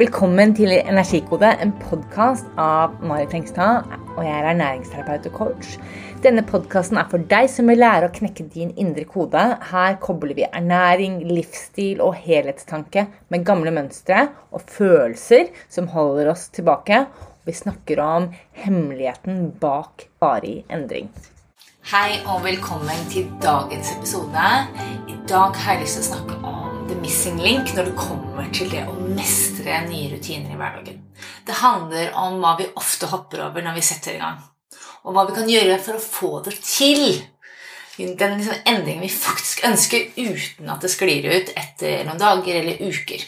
Velkommen til Energikode, en podkast av Mari Hengstad. Og jeg er ernæringsterapeut og coach. Denne podkasten er for deg som vil lære å knekke din indre kode. Her kobler vi ernæring, livsstil og helhetstanke med gamle mønstre og følelser som holder oss tilbake. Vi snakker om hemmeligheten bak varig endring. Hei og velkommen til dagens episode. I dag har jeg lyst til å snakke om missing link når det kommer til det å mestre nye rutiner i hverdagen. Det handler om hva vi ofte hopper over når vi setter i gang, og hva vi kan gjøre for å få det til. Den liksom endringen vi faktisk ønsker uten at det sklir ut etter noen dager eller uker.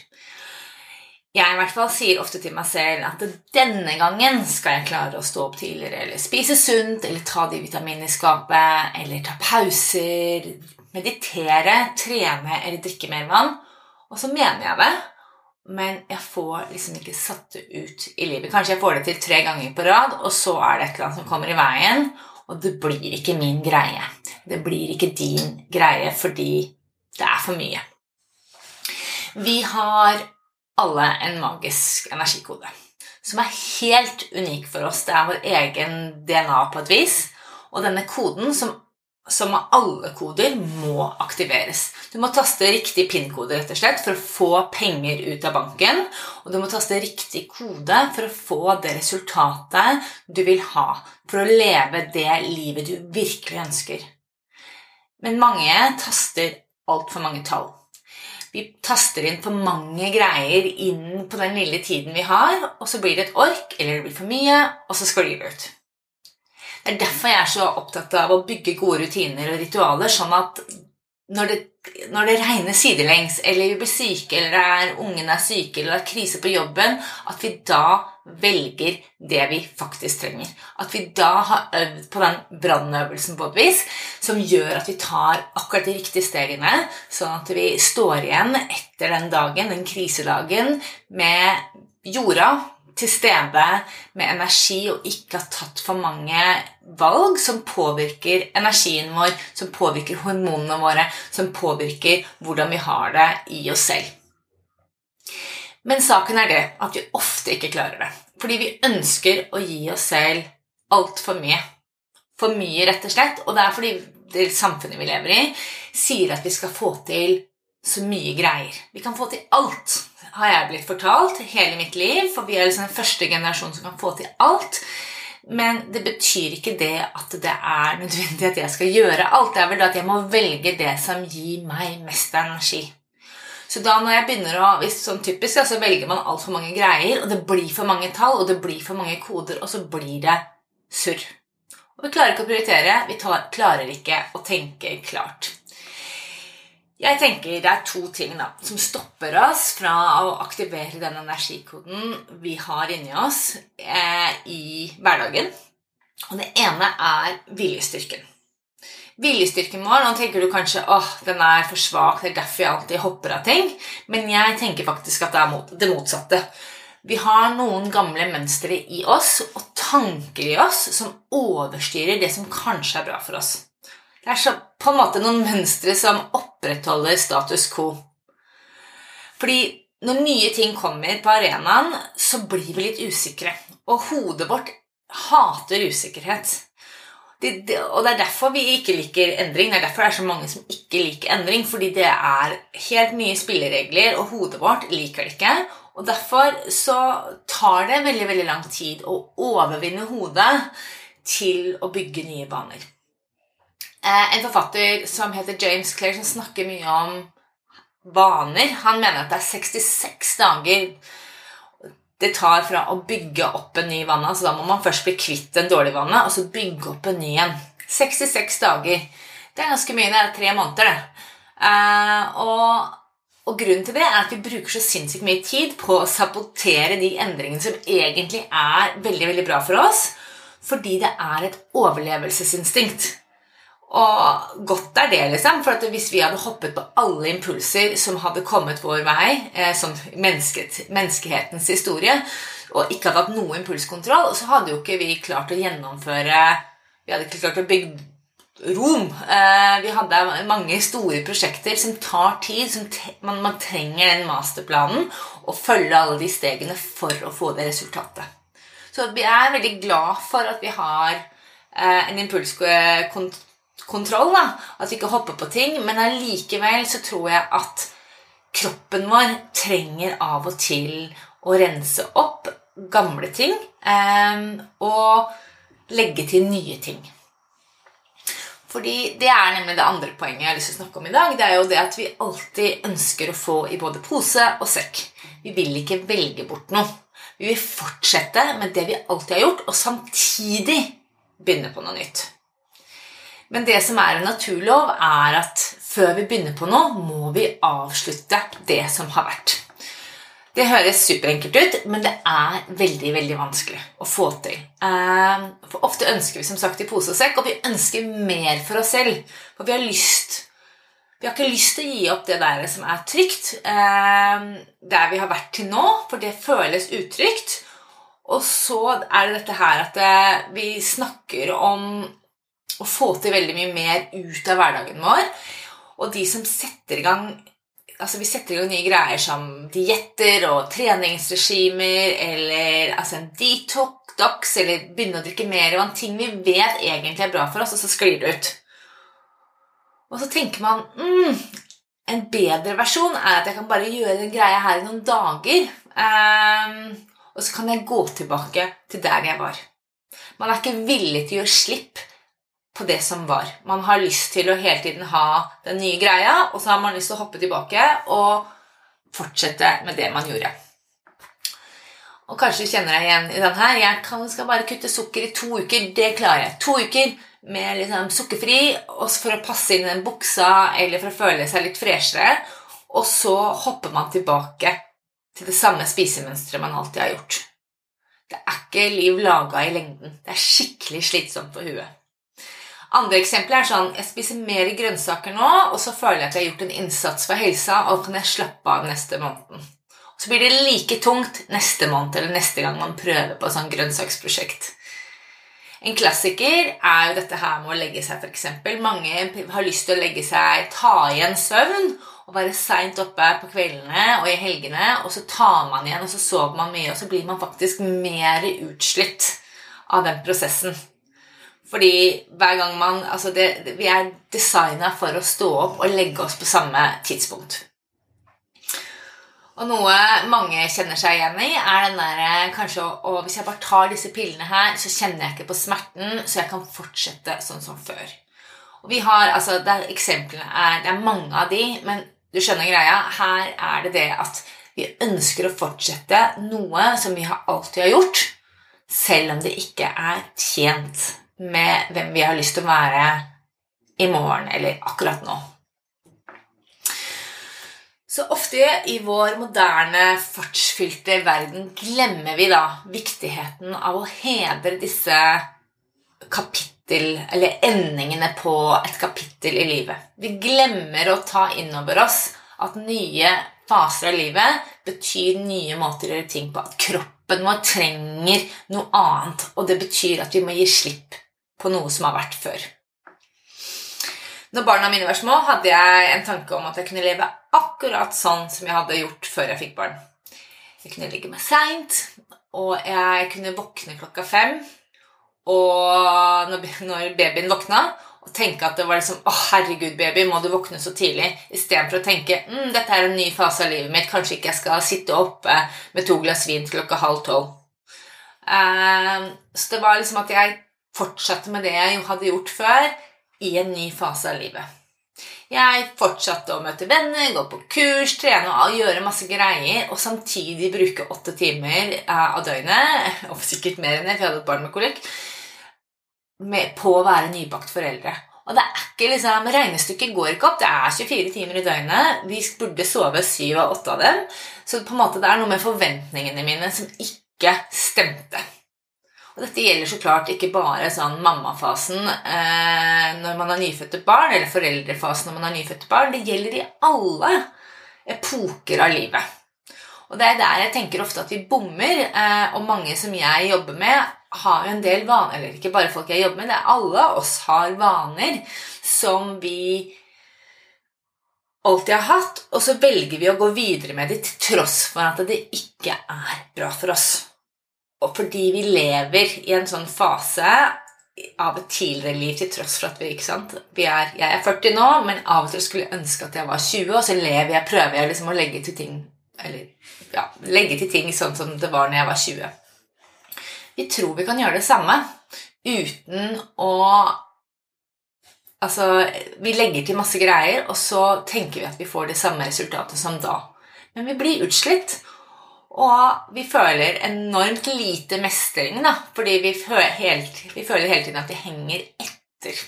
Jeg i hvert fall sier ofte til meg selv at denne gangen skal jeg klare å stå opp tidligere eller spise sunt eller ta de vitaminene i skapet eller ta pauser, meditere, trene eller drikke mer vann. Og så mener jeg det, men jeg får liksom ikke satt det ut i livet. Kanskje jeg får det til tre ganger på rad, og så er det et eller annet som kommer i veien, og det blir ikke min greie. Det blir ikke din greie fordi det er for mye. Vi har alle en magisk energikode som er helt unik for oss. Det er vår egen DNA på et vis. Og denne koden, som som med alle koder må aktiveres. Du må taste riktig PIN-kode rett og slett for å få penger ut av banken. Og du må taste riktig kode for å få det resultatet du vil ha. For å leve det livet du virkelig ønsker. Men mange taster altfor mange tall. Vi taster inn for mange greier inn på den lille tiden vi har, og så blir det et ork, eller det blir for mye, og så sklir det ut. Det er derfor jeg er så opptatt av å bygge gode rutiner og ritualer, sånn at når det, når det regner sidelengs, eller vi blir syke, eller er, ungene er syke, eller det er krise på jobben, at vi da velger det vi faktisk trenger. At vi da har øvd på den brannøvelsen på et vis som gjør at vi tar akkurat de riktige stegene, sånn at vi står igjen etter den dagen, den krisedagen, med jorda til stede med energi og ikke har tatt for mange valg som påvirker energien vår, som påvirker hormonene våre, som påvirker hvordan vi har det i oss selv. Men saken er det at vi ofte ikke klarer det. Fordi vi ønsker å gi oss selv altfor mye. For mye, rett og slett. Og det er fordi det samfunnet vi lever i, sier at vi skal få til så mye greier. Vi kan få til alt har jeg blitt fortalt hele mitt liv, for vi er liksom den første generasjonen som kan få til alt. Men det betyr ikke det at det er nødvendig at jeg skal gjøre alt. Det er vel at jeg må velge det som gir meg mest energi. Så da når jeg begynner å, hvis sånn typisk, så velger man altfor mange greier, og det blir for mange tall, og det blir for mange koder, og så blir det surr. Og vi klarer ikke å prioritere, vi tar, klarer ikke å tenke klart. Jeg tenker det er to ting da, som stopper oss fra å aktivere den energikoden vi har inni oss eh, i hverdagen. Og det ene er viljestyrken. Viljestyrken vår Nå tenker du kanskje åh, den er for svak, det er derfor jeg alltid hopper av ting. Men jeg tenker faktisk at det er det motsatte. Vi har noen gamle mønstre i oss og tanker i oss som overstyrer det som kanskje er bra for oss. Det er så, på en måte noen mønstre som opprettholder status quo. Fordi når nye ting kommer på arenaen, så blir vi litt usikre. Og hodet vårt hater usikkerhet. Det, det, og det er derfor vi ikke liker endring. Det er derfor det er så mange som ikke liker endring. Fordi det er helt nye spilleregler, og hodet vårt liker det ikke. Og derfor så tar det veldig, veldig lang tid å overvinne hodet til å bygge nye baner. Eh, en forfatter som heter James Clare, som snakker mye om vaner. Han mener at det er 66 dager det tar fra å bygge opp en ny vann. Altså da må man først bli kvitt den dårlige vannet, og så bygge opp en ny en. 66 dager. Det er ganske mye. Det er tre måneder, det. Uh, og, og, grunnen til det er at vi bruker så sinnssykt mye tid på å sabotere de endringene som egentlig er veldig, veldig bra for oss, fordi det er et overlevelsesinstinkt. Og godt er det, liksom. For hvis vi hadde hoppet på alle impulser som hadde kommet vår vei, eh, som mennesket, menneskehetens historie, og ikke hadde hatt noe impulskontroll, så hadde jo ikke vi klart å gjennomføre Vi hadde ikke klart å bygge Rom. Eh, vi hadde mange store prosjekter som tar tid. Som man, man, trenger den masterplanen og følge alle de stegene for å få det resultatet. Så vi er veldig glad for at vi har eh, en impulskontroll. At vi ikke hopper på ting. Men allikevel så tror jeg at kroppen vår trenger av og til å rense opp gamle ting eh, og legge til nye ting. Fordi Det er nemlig det andre poenget jeg har lyst til å snakke om i dag. Det er jo det at vi alltid ønsker å få i både pose og sekk. Vi vil ikke velge bort noe. Vi vil fortsette med det vi alltid har gjort, og samtidig begynne på noe nytt. Men det som er en naturlov, er at før vi begynner på noe, må vi avslutte det som har vært. Det høres superenkelt ut, men det er veldig veldig vanskelig å få til. Ehm, for Ofte ønsker vi som sagt i pose og sekk, og vi ønsker mer for oss selv. For vi har lyst Vi har ikke lyst til å gi opp det der som er trygt, ehm, der vi har vært til nå, for det føles utrygt. Og så er det dette her at eh, vi snakker om å få til veldig mye mer ut av hverdagen vår. Og de som setter i gang altså Vi setter i gang nye greier som dietter og treningsregimer eller altså en detox eller begynne å drikke mer vann. Ting vi vet egentlig er bra for oss, og så sklir det ut. Og så tenker man mm, en bedre versjon er at jeg kan bare gjøre den greia her i noen dager. Um, og så kan jeg gå tilbake til der jeg var. Man er ikke villig til å gjøre slipp på det som var. Man har lyst til å hele tiden ha den nye greia, og så har man lyst til å hoppe tilbake og fortsette med det man gjorde. Og kanskje du kjenner deg igjen i den her. Jeg kan, skal bare kutte sukker i to uker. Det klarer jeg. To uker med liksom sukkerfri for å passe inn den buksa eller for å føle seg litt freshere. Og så hopper man tilbake til det samme spisemønsteret man alltid har gjort. Det er ikke liv laga i lengden. Det er skikkelig slitsomt for huet. Andre eksempler er sånn Jeg spiser mer grønnsaker nå, og så føler jeg at jeg har gjort en innsats for helsa, og kan jeg slappe av neste måned. Så blir det like tungt neste måned eller neste gang man prøver på et sånt grønnsaksprosjekt. En klassiker er jo dette her med å legge seg, f.eks. Mange har lyst til å legge seg, ta igjen søvn og være seint oppe på kveldene og i helgene, og så tar man igjen, og så sover man mye, og så blir man faktisk mer utslitt av den prosessen. Fordi hver gang man Altså, det, vi er designa for å stå opp og legge oss på samme tidspunkt. Og noe mange kjenner seg igjen i, er den der kanskje å Hvis jeg bare tar disse pillene her, så kjenner jeg ikke på smerten, så jeg kan fortsette sånn som før. Og vi har, altså, det er, Eksemplene er Det er mange av de, men du skjønner greia. Her er det det at vi ønsker å fortsette noe som vi alltid har gjort, selv om det ikke er tjent med hvem vi har lyst til å være i morgen eller akkurat nå. Så ofte i vår moderne, fartsfylte verden glemmer vi da viktigheten av å hedre disse kapittel, eller endingene på et kapittel i livet. Vi glemmer å ta inn over oss at nye faser av livet betyr nye måter å gjøre ting på. At kroppen vår trenger noe annet, og det betyr at vi må gi slipp på noe som har vært før. Når barna mine var små, hadde jeg en tanke om at jeg kunne leve akkurat sånn som jeg hadde gjort før jeg fikk barn. Jeg kunne ligge meg seint, og jeg kunne våkne klokka fem. Og når babyen våkna, og tenke at det var liksom Å, herregud, baby, må du våkne så tidlig? Istedenfor å tenke mm, dette er en ny fase av livet mitt. Kanskje ikke jeg skal sitte oppe med to glass vin klokka halv tolv. Uh, så det var liksom at jeg fortsatte med det jeg hadde gjort før, i en ny fase av livet. Jeg fortsatte å møte venner, gå på kurs, trene og gjøre masse greier, og samtidig bruke åtte timer eh, av døgnet, og sikkert mer enn det, for jeg hadde et barn med kolikk, på å være nybakt foreldre. Og det er ikke liksom, Regnestykket går ikke opp. Det er 24 timer i døgnet. Vi burde sove syv av åtte av dem. Så på en måte det er noe med forventningene mine som ikke stemte. Og dette gjelder så klart ikke bare sånn mammafasen eh, når man har nyfødte barn, eller foreldrefasen når man har nyfødte barn. Det gjelder i alle epoker av livet. Og det er der jeg tenker ofte at vi bommer. Eh, og mange som jeg jobber med, har jo en del vaner Eller ikke bare folk jeg jobber med, det er alle oss har vaner som vi alltid har hatt, og så velger vi å gå videre med det til tross for at det ikke er bra for oss. Og fordi vi lever i en sånn fase av et tidligere liv til tross for at vi ikke sant? Vi er, Jeg er 40 nå, men av og til skulle jeg ønske at jeg var 20, og så lever jeg, prøver jeg liksom å legge til ting eller, ja, legge til ting sånn som det var når jeg var 20. Vi tror vi kan gjøre det samme uten å Altså, vi legger til masse greier, og så tenker vi at vi får det samme resultatet som da. Men vi blir utslitt, og vi føler enormt lite mestring, da, fordi vi føler, helt, vi føler hele tiden at vi henger etter.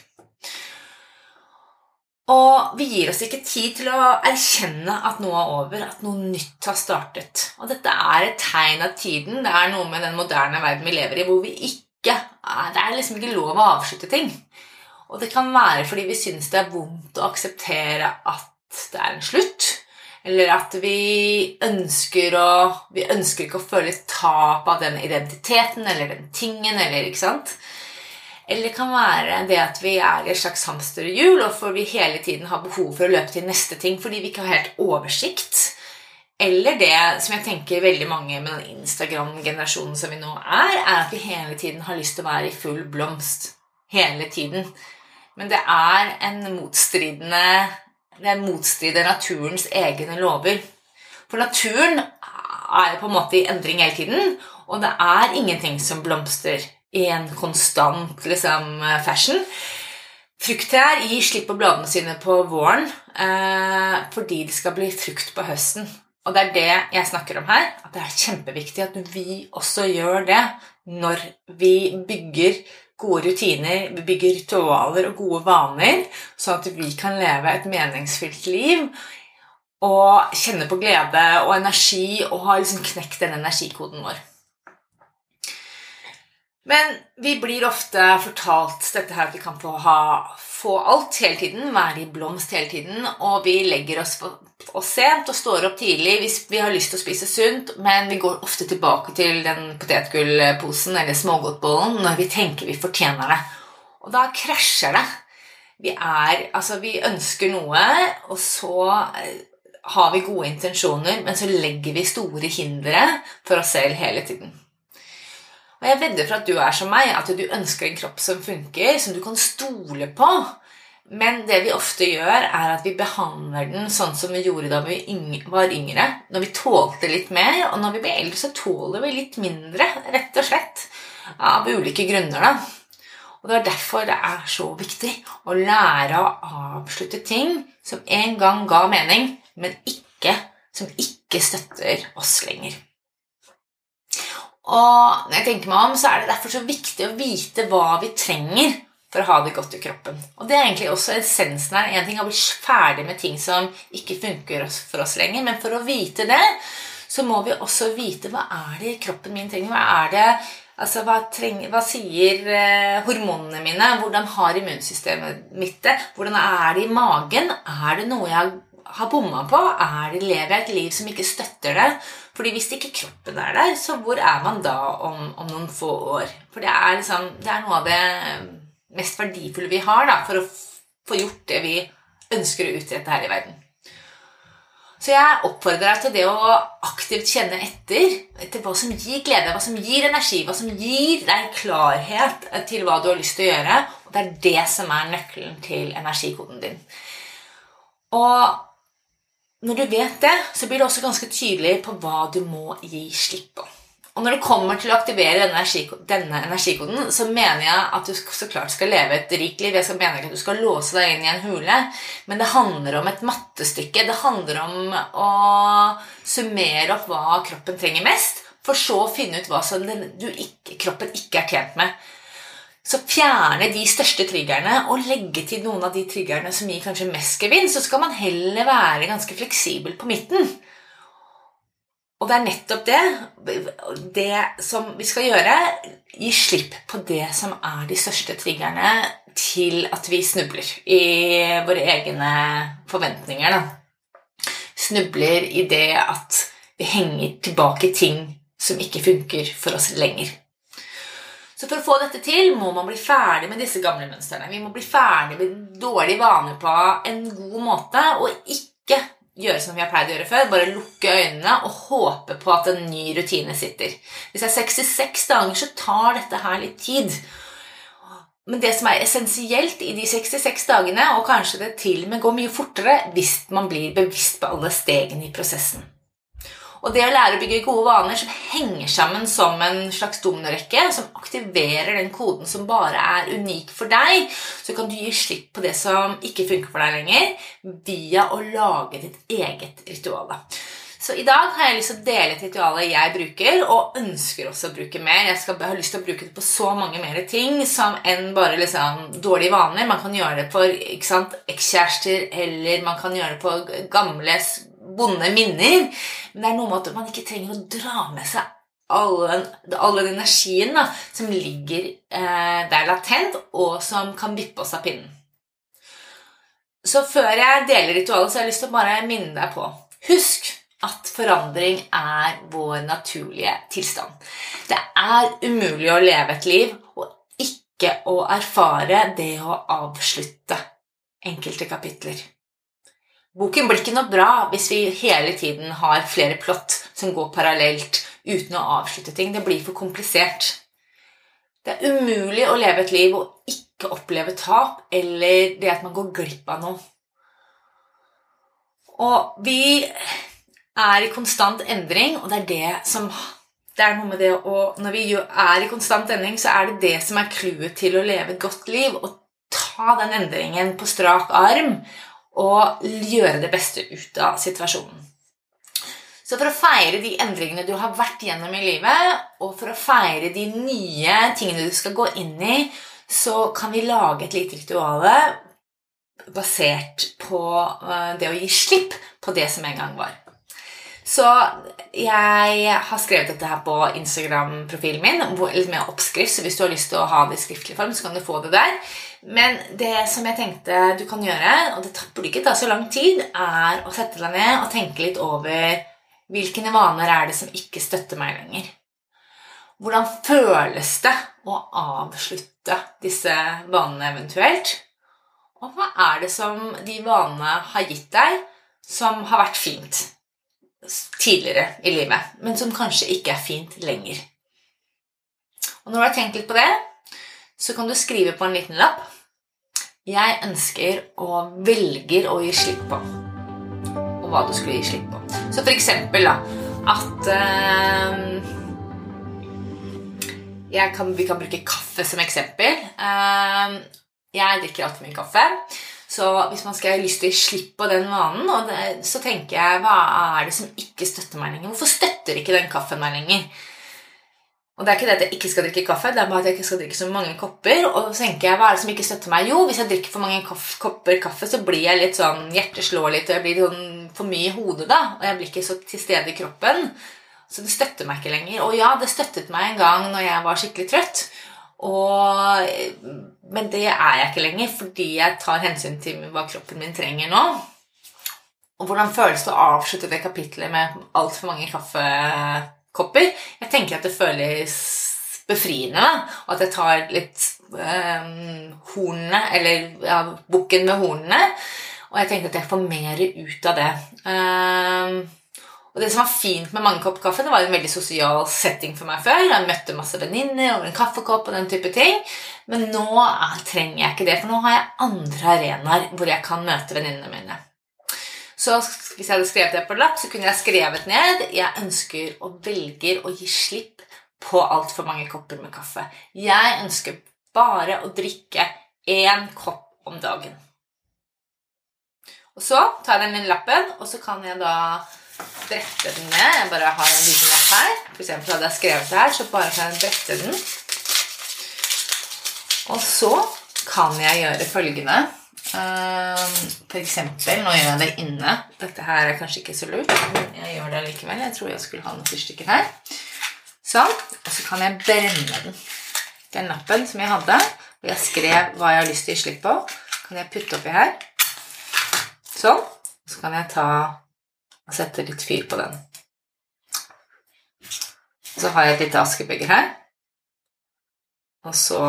Og vi gir oss ikke tid til å erkjenne at noe er over, at noe nytt har startet. Og dette er et tegn av tiden. Det er noe med den moderne verden vi lever i, hvor vi ikke Det er liksom ikke lov å avslutte ting. Og det kan være fordi vi syns det er vondt å akseptere at det er en slutt. Eller at vi ønsker å Vi ønsker ikke å føle tap av den identiteten eller den tingen. eller ikke sant? Eller det kan være det at vi er i et slags hamsterhjul, og for vi hele tiden har behov for å løpe til neste ting fordi vi ikke har helt oversikt. Eller det som jeg tenker veldig mange med den Instagram-generasjonen som vi nå er, er at vi hele tiden har lyst til å være i full blomst. Hele tiden. Men det er en motstridende Er motstrider naturens egne lover. For naturen er på en måte i endring hele tiden, og det er ingenting som blomstrer i en konstant liksom, fashion. Frukttrær gir slipp på bladene sine på våren eh, fordi det skal bli frukt på høsten. Og det er det jeg snakker om her. At det er kjempeviktig at vi også gjør det når vi bygger gode rutiner, vi bygger ritualer og gode vaner, sånn at vi kan leve et meningsfylt liv og kjenne på glede og energi og ha liksom knekt den energikoden vår. Men vi blir ofte fortalt dette her at vi kan få, ha, få alt hele tiden, være i blomst hele tiden, og vi legger oss, oss sent og står opp tidlig hvis vi har lyst til å spise sunt, men vi går ofte tilbake til den potetgullposen eller smågodtbollen når vi tenker vi fortjener det. Og da krasjer det. Vi er Altså, vi ønsker noe, og så eh, har vi gode intensjoner, men så legger vi store hindre for oss selv hele tiden. Og jeg vedder for at du er som meg, at du ønsker en kropp som funker, som du kan stole på. Men det vi ofte gjør, er at vi behandler den sånn som vi gjorde da vi var yngre. Når vi tålte litt mer, og når vi blir eldre, så tåler vi litt mindre. Rett og slett. Av ulike grunner, da. Og Det er derfor det er så viktig å lære å avslutte ting som en gang ga mening, men ikke, som ikke støtter oss lenger. Og når jeg tenker meg om, så er det derfor så viktig å vite hva vi trenger for å ha det godt i kroppen. Og det er egentlig også essensen her. En ting er å bli ferdig med ting som ikke funker for oss lenger, men for å vite det, så må vi også vite hva er det kroppen min trenger. Hva er det Altså, hva, trenger, hva sier eh, hormonene mine? Hvordan har immunsystemet mitt det? Hvordan er det i magen? Er det noe jeg har bomma på? Er det, lever jeg et liv som ikke støtter det? Fordi hvis ikke kroppen er der, så hvor er man da om, om noen få år? For det er, liksom, det er noe av det mest verdifulle vi har da, for å få gjort det vi ønsker å utrette her i verden. Så jeg oppfordrer deg til det å aktivt kjenne etter, etter hva som gir glede, hva som gir energi, hva som gir deg klarhet til hva du har lyst til å gjøre. Og det er det som er nøkkelen til energikoden din. Og når du vet det, så blir det også ganske tydelig på hva du må gi slipp på. Og når det kommer til å aktivere denne, energikoden, denne energikoden, så mener jeg at du så klart skal leve et rikt liv. Jeg mener ikke at du skal låse deg inn i en hule, men det handler om et mattestykke. Det handler om å summere opp hva kroppen trenger mest, for så å finne ut hva som den, ikke, kroppen ikke er tjent med. Så fjerne de største triggerne og legge til noen av de triggerne som gir kanskje mest gevinst. Så skal man heller være ganske fleksibel på midten. Og det er nettopp det, det som vi skal gjøre. Gi slipp på det som er de største triggerne til at vi snubler i våre egne forventninger. Da. Snubler i det at vi henger tilbake ting som ikke funker for oss lenger. Så for å få dette til må man bli ferdig med disse gamle mønstrene. Vi må bli ferdig med dårlige vaner på en god måte, og ikke gjøre som vi har pleid å gjøre før. Bare lukke øynene og håpe på at en ny rutine sitter. Hvis det er 66 dager, så tar dette her litt tid. Men det som er essensielt i de 66 dagene, og kanskje det til og med går mye fortere hvis man blir bevisst på alle stegene i prosessen. Og det å lære å bygge gode vaner som henger sammen som en slags dominorekke, som aktiverer den koden som bare er unik for deg, så kan du gi slipp på det som ikke funker for deg lenger, via å lage ditt eget ritual. Så i dag har jeg lyst til å dele et ritual jeg bruker, og ønsker også å bruke mer. Jeg, skal, har lyst til å bruke det på så mange mer ting som enn bare liksom, dårlige vaner. Man kan gjøre det for ekskjærester, eller man kan gjøre det på gamle, vonde minner. Men det er noe med at man ikke trenger å dra med seg all den, all den energien da, som ligger eh, der latent, og som kan vippe oss av pinnen. Så før jeg deler ritualet, så har jeg lyst til å bare minne deg på Husk at forandring er vår naturlige tilstand. Det er umulig å leve et liv og ikke å erfare det å avslutte enkelte kapitler. Boken blir ikke noe bra hvis vi hele tiden har flere plott som går parallelt uten å avslutte ting. Det blir for komplisert. Det er umulig å leve et liv og ikke oppleve tap eller det at man går glipp av noe. Og vi er i konstant endring, og det er det som det er noe med det å, Når vi er i konstant endring, så er det det som er clouet til å leve et godt liv. Å ta den endringen på strak arm og gjøre det beste ut av situasjonen. Så for å feire de endringene du har vært gjennom i livet, og for å feire de nye tingene du skal gå inn i, så kan vi lage et lite ritual basert på eh, det å gi slipp på det som en gang var. Så jeg har skrevet dette her på Instagram-profilen min litt med oppskrift, så hvis du har lyst til å ha det i skriftlig form, så kan du få det der. Men det som jeg tenkte du kan gjøre, og det burde ikke ta så lang tid, er å sette deg ned og tenke litt over hvilke vaner er det som ikke støtter meg lenger. Hvordan føles det å avslutte disse vanene eventuelt? Og hva er det som de vanene har gitt deg, som har vært fint? tidligere i livet, men som kanskje ikke er fint lenger. Og når du har tenkt litt på det, så kan du skrive på en liten lapp 'Jeg ønsker og velger å gi slipp på', og hva du skulle gi slipp på. Så for eksempel da, at øh, kan, Vi kan bruke kaffe som eksempel. Uh, jeg drikker altfor mye kaffe. Så hvis man skal ha lyst til å gi slipp på den vanen, det, så tenker jeg hva er det som ikke støtter meg lenger? Hvorfor støtter ikke den kaffen meg lenger? Og det er ikke det at jeg ikke skal drikke kaffe, det er bare at jeg ikke skal drikke så mange kopper. Og så tenker jeg, hva er det som ikke støtter meg? Jo, hvis jeg drikker for mange kopper kaffe, så blir jeg litt sånn Hjertet litt, og jeg blir sånn for mye i hodet da. Og jeg blir ikke så til stede i kroppen. Så det støtter meg ikke lenger. Og ja, det støttet meg en gang når jeg var skikkelig trøtt. Og, men det er jeg ikke lenger fordi jeg tar hensyn til hva kroppen min trenger nå. Og hvordan føles det å avslutte det kapitlet med altfor mange kaffekopper? Jeg tenker at det føles befriende, og at jeg tar litt eh, hornene, eller ja, bukken med hornene. Og jeg tenker at jeg får mer ut av det. Eh, og det som var fint med mange kopper kaffe, det var en veldig sosial setting for meg før. Jeg møtte masse venninner over en kaffekopp og den type ting. Men nå trenger jeg ikke det, for nå har jeg andre arenaer hvor jeg kan møte venninnene mine. Så hvis jeg hadde skrevet det på lapp, så kunne jeg skrevet ned jeg ønsker og velger å gi slipp på altfor mange kopper med kaffe. Jeg ønsker bare å drikke én kopp om dagen. Og så tar jeg den lappen, og så kan jeg da brette den ned. Jeg bare har en liten lapp her. For eksempel hadde jeg skrevet det her, så bare kan jeg brette den. Og så kan jeg gjøre følgende. Ehm, for eksempel, nå gjør jeg det inne. Dette her er kanskje ikke så lurt, men jeg gjør det likevel. Jeg tror jeg skulle ha noen fyrstikker her. Sånn. Og så kan jeg brenne den. Den lappen som jeg hadde, hvor jeg skrev hva jeg har lyst til å gi slipp på, kan jeg putte oppi her. Sånn. Så kan jeg ta og sette litt fyr på den. Så har jeg et lite askebeger her. Og så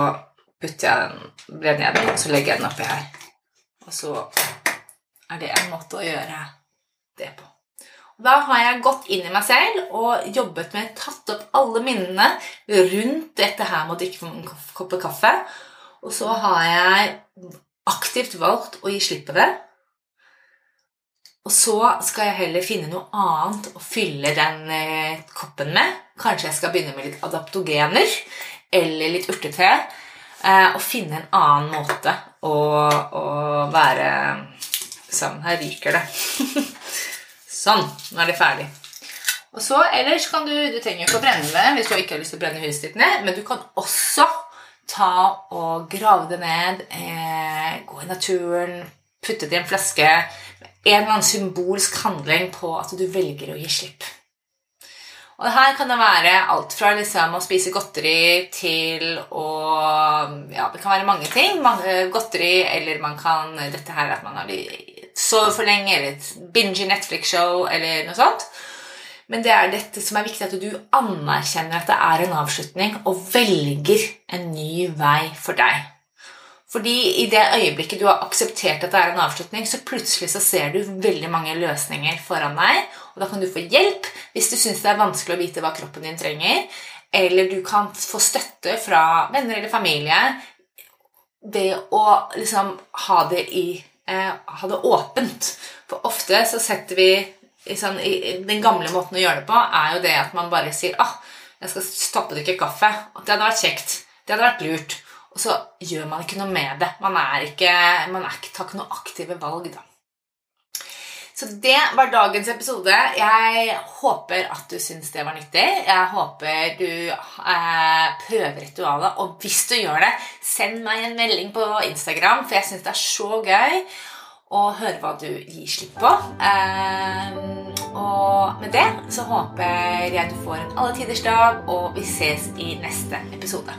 putter jeg den brenner jeg den, og så legger jeg den oppi her. Og så er det en måte å gjøre det på. Da har jeg gått inn i meg selv og jobbet med tatt opp alle minnene rundt dette her med å drikke en kopp kaffe. Og så har jeg aktivt valgt å gi slipp på det. Og så skal jeg heller finne noe annet å fylle den eh, koppen med. Kanskje jeg skal begynne med litt adaptogener eller litt urtete. Eh, og finne en annen måte å, å være Sånn, her ryker det. sånn. Nå er det ferdig. Og så ellers kan du Du trenger ikke å brenne det hvis du ikke har lyst til å brenne huset ditt ned, men du kan også ta og grave det ned, eh, gå i naturen, putte det i en flaske En eller annen symbolsk handling på at du velger å gi slipp. Og her kan det være alt fra liksom å spise godteri til å Ja, det kan være mange ting. Mange godteri, eller man kan Dette her at man har sover for lenge, eller binge Netflix-show, eller noe sånt. Men det er dette som er viktig, at du anerkjenner at det er en avslutning, og velger en ny vei for deg. Fordi i det øyeblikket du har akseptert at det er en avslutning, så plutselig så ser du veldig mange løsninger foran deg, og da kan du få hjelp hvis du syns det er vanskelig å vite hva kroppen din trenger, eller du kan få støtte fra venner eller familie ved å liksom ha det i eh, ha det åpent. For ofte så setter vi sånn, Den gamle måten å gjøre det på er jo det at man bare sier ah, 'Jeg skal stoppe å drikke kaffe.' Det hadde vært kjekt. Det hadde vært lurt. Og så gjør man ikke noe med det. Man, er ikke, man er ikke, tar ikke noe aktive valg, da. Så det var dagens episode. Jeg håper at du syns det var nyttig. Jeg håper du eh, prøver ritualet. Og hvis du gjør det, send meg en melding på Instagram, for jeg syns det er så gøy å høre hva du gir slipp på. Eh, og med det så håper jeg du får en alle tiders dag, og vi ses i neste episode.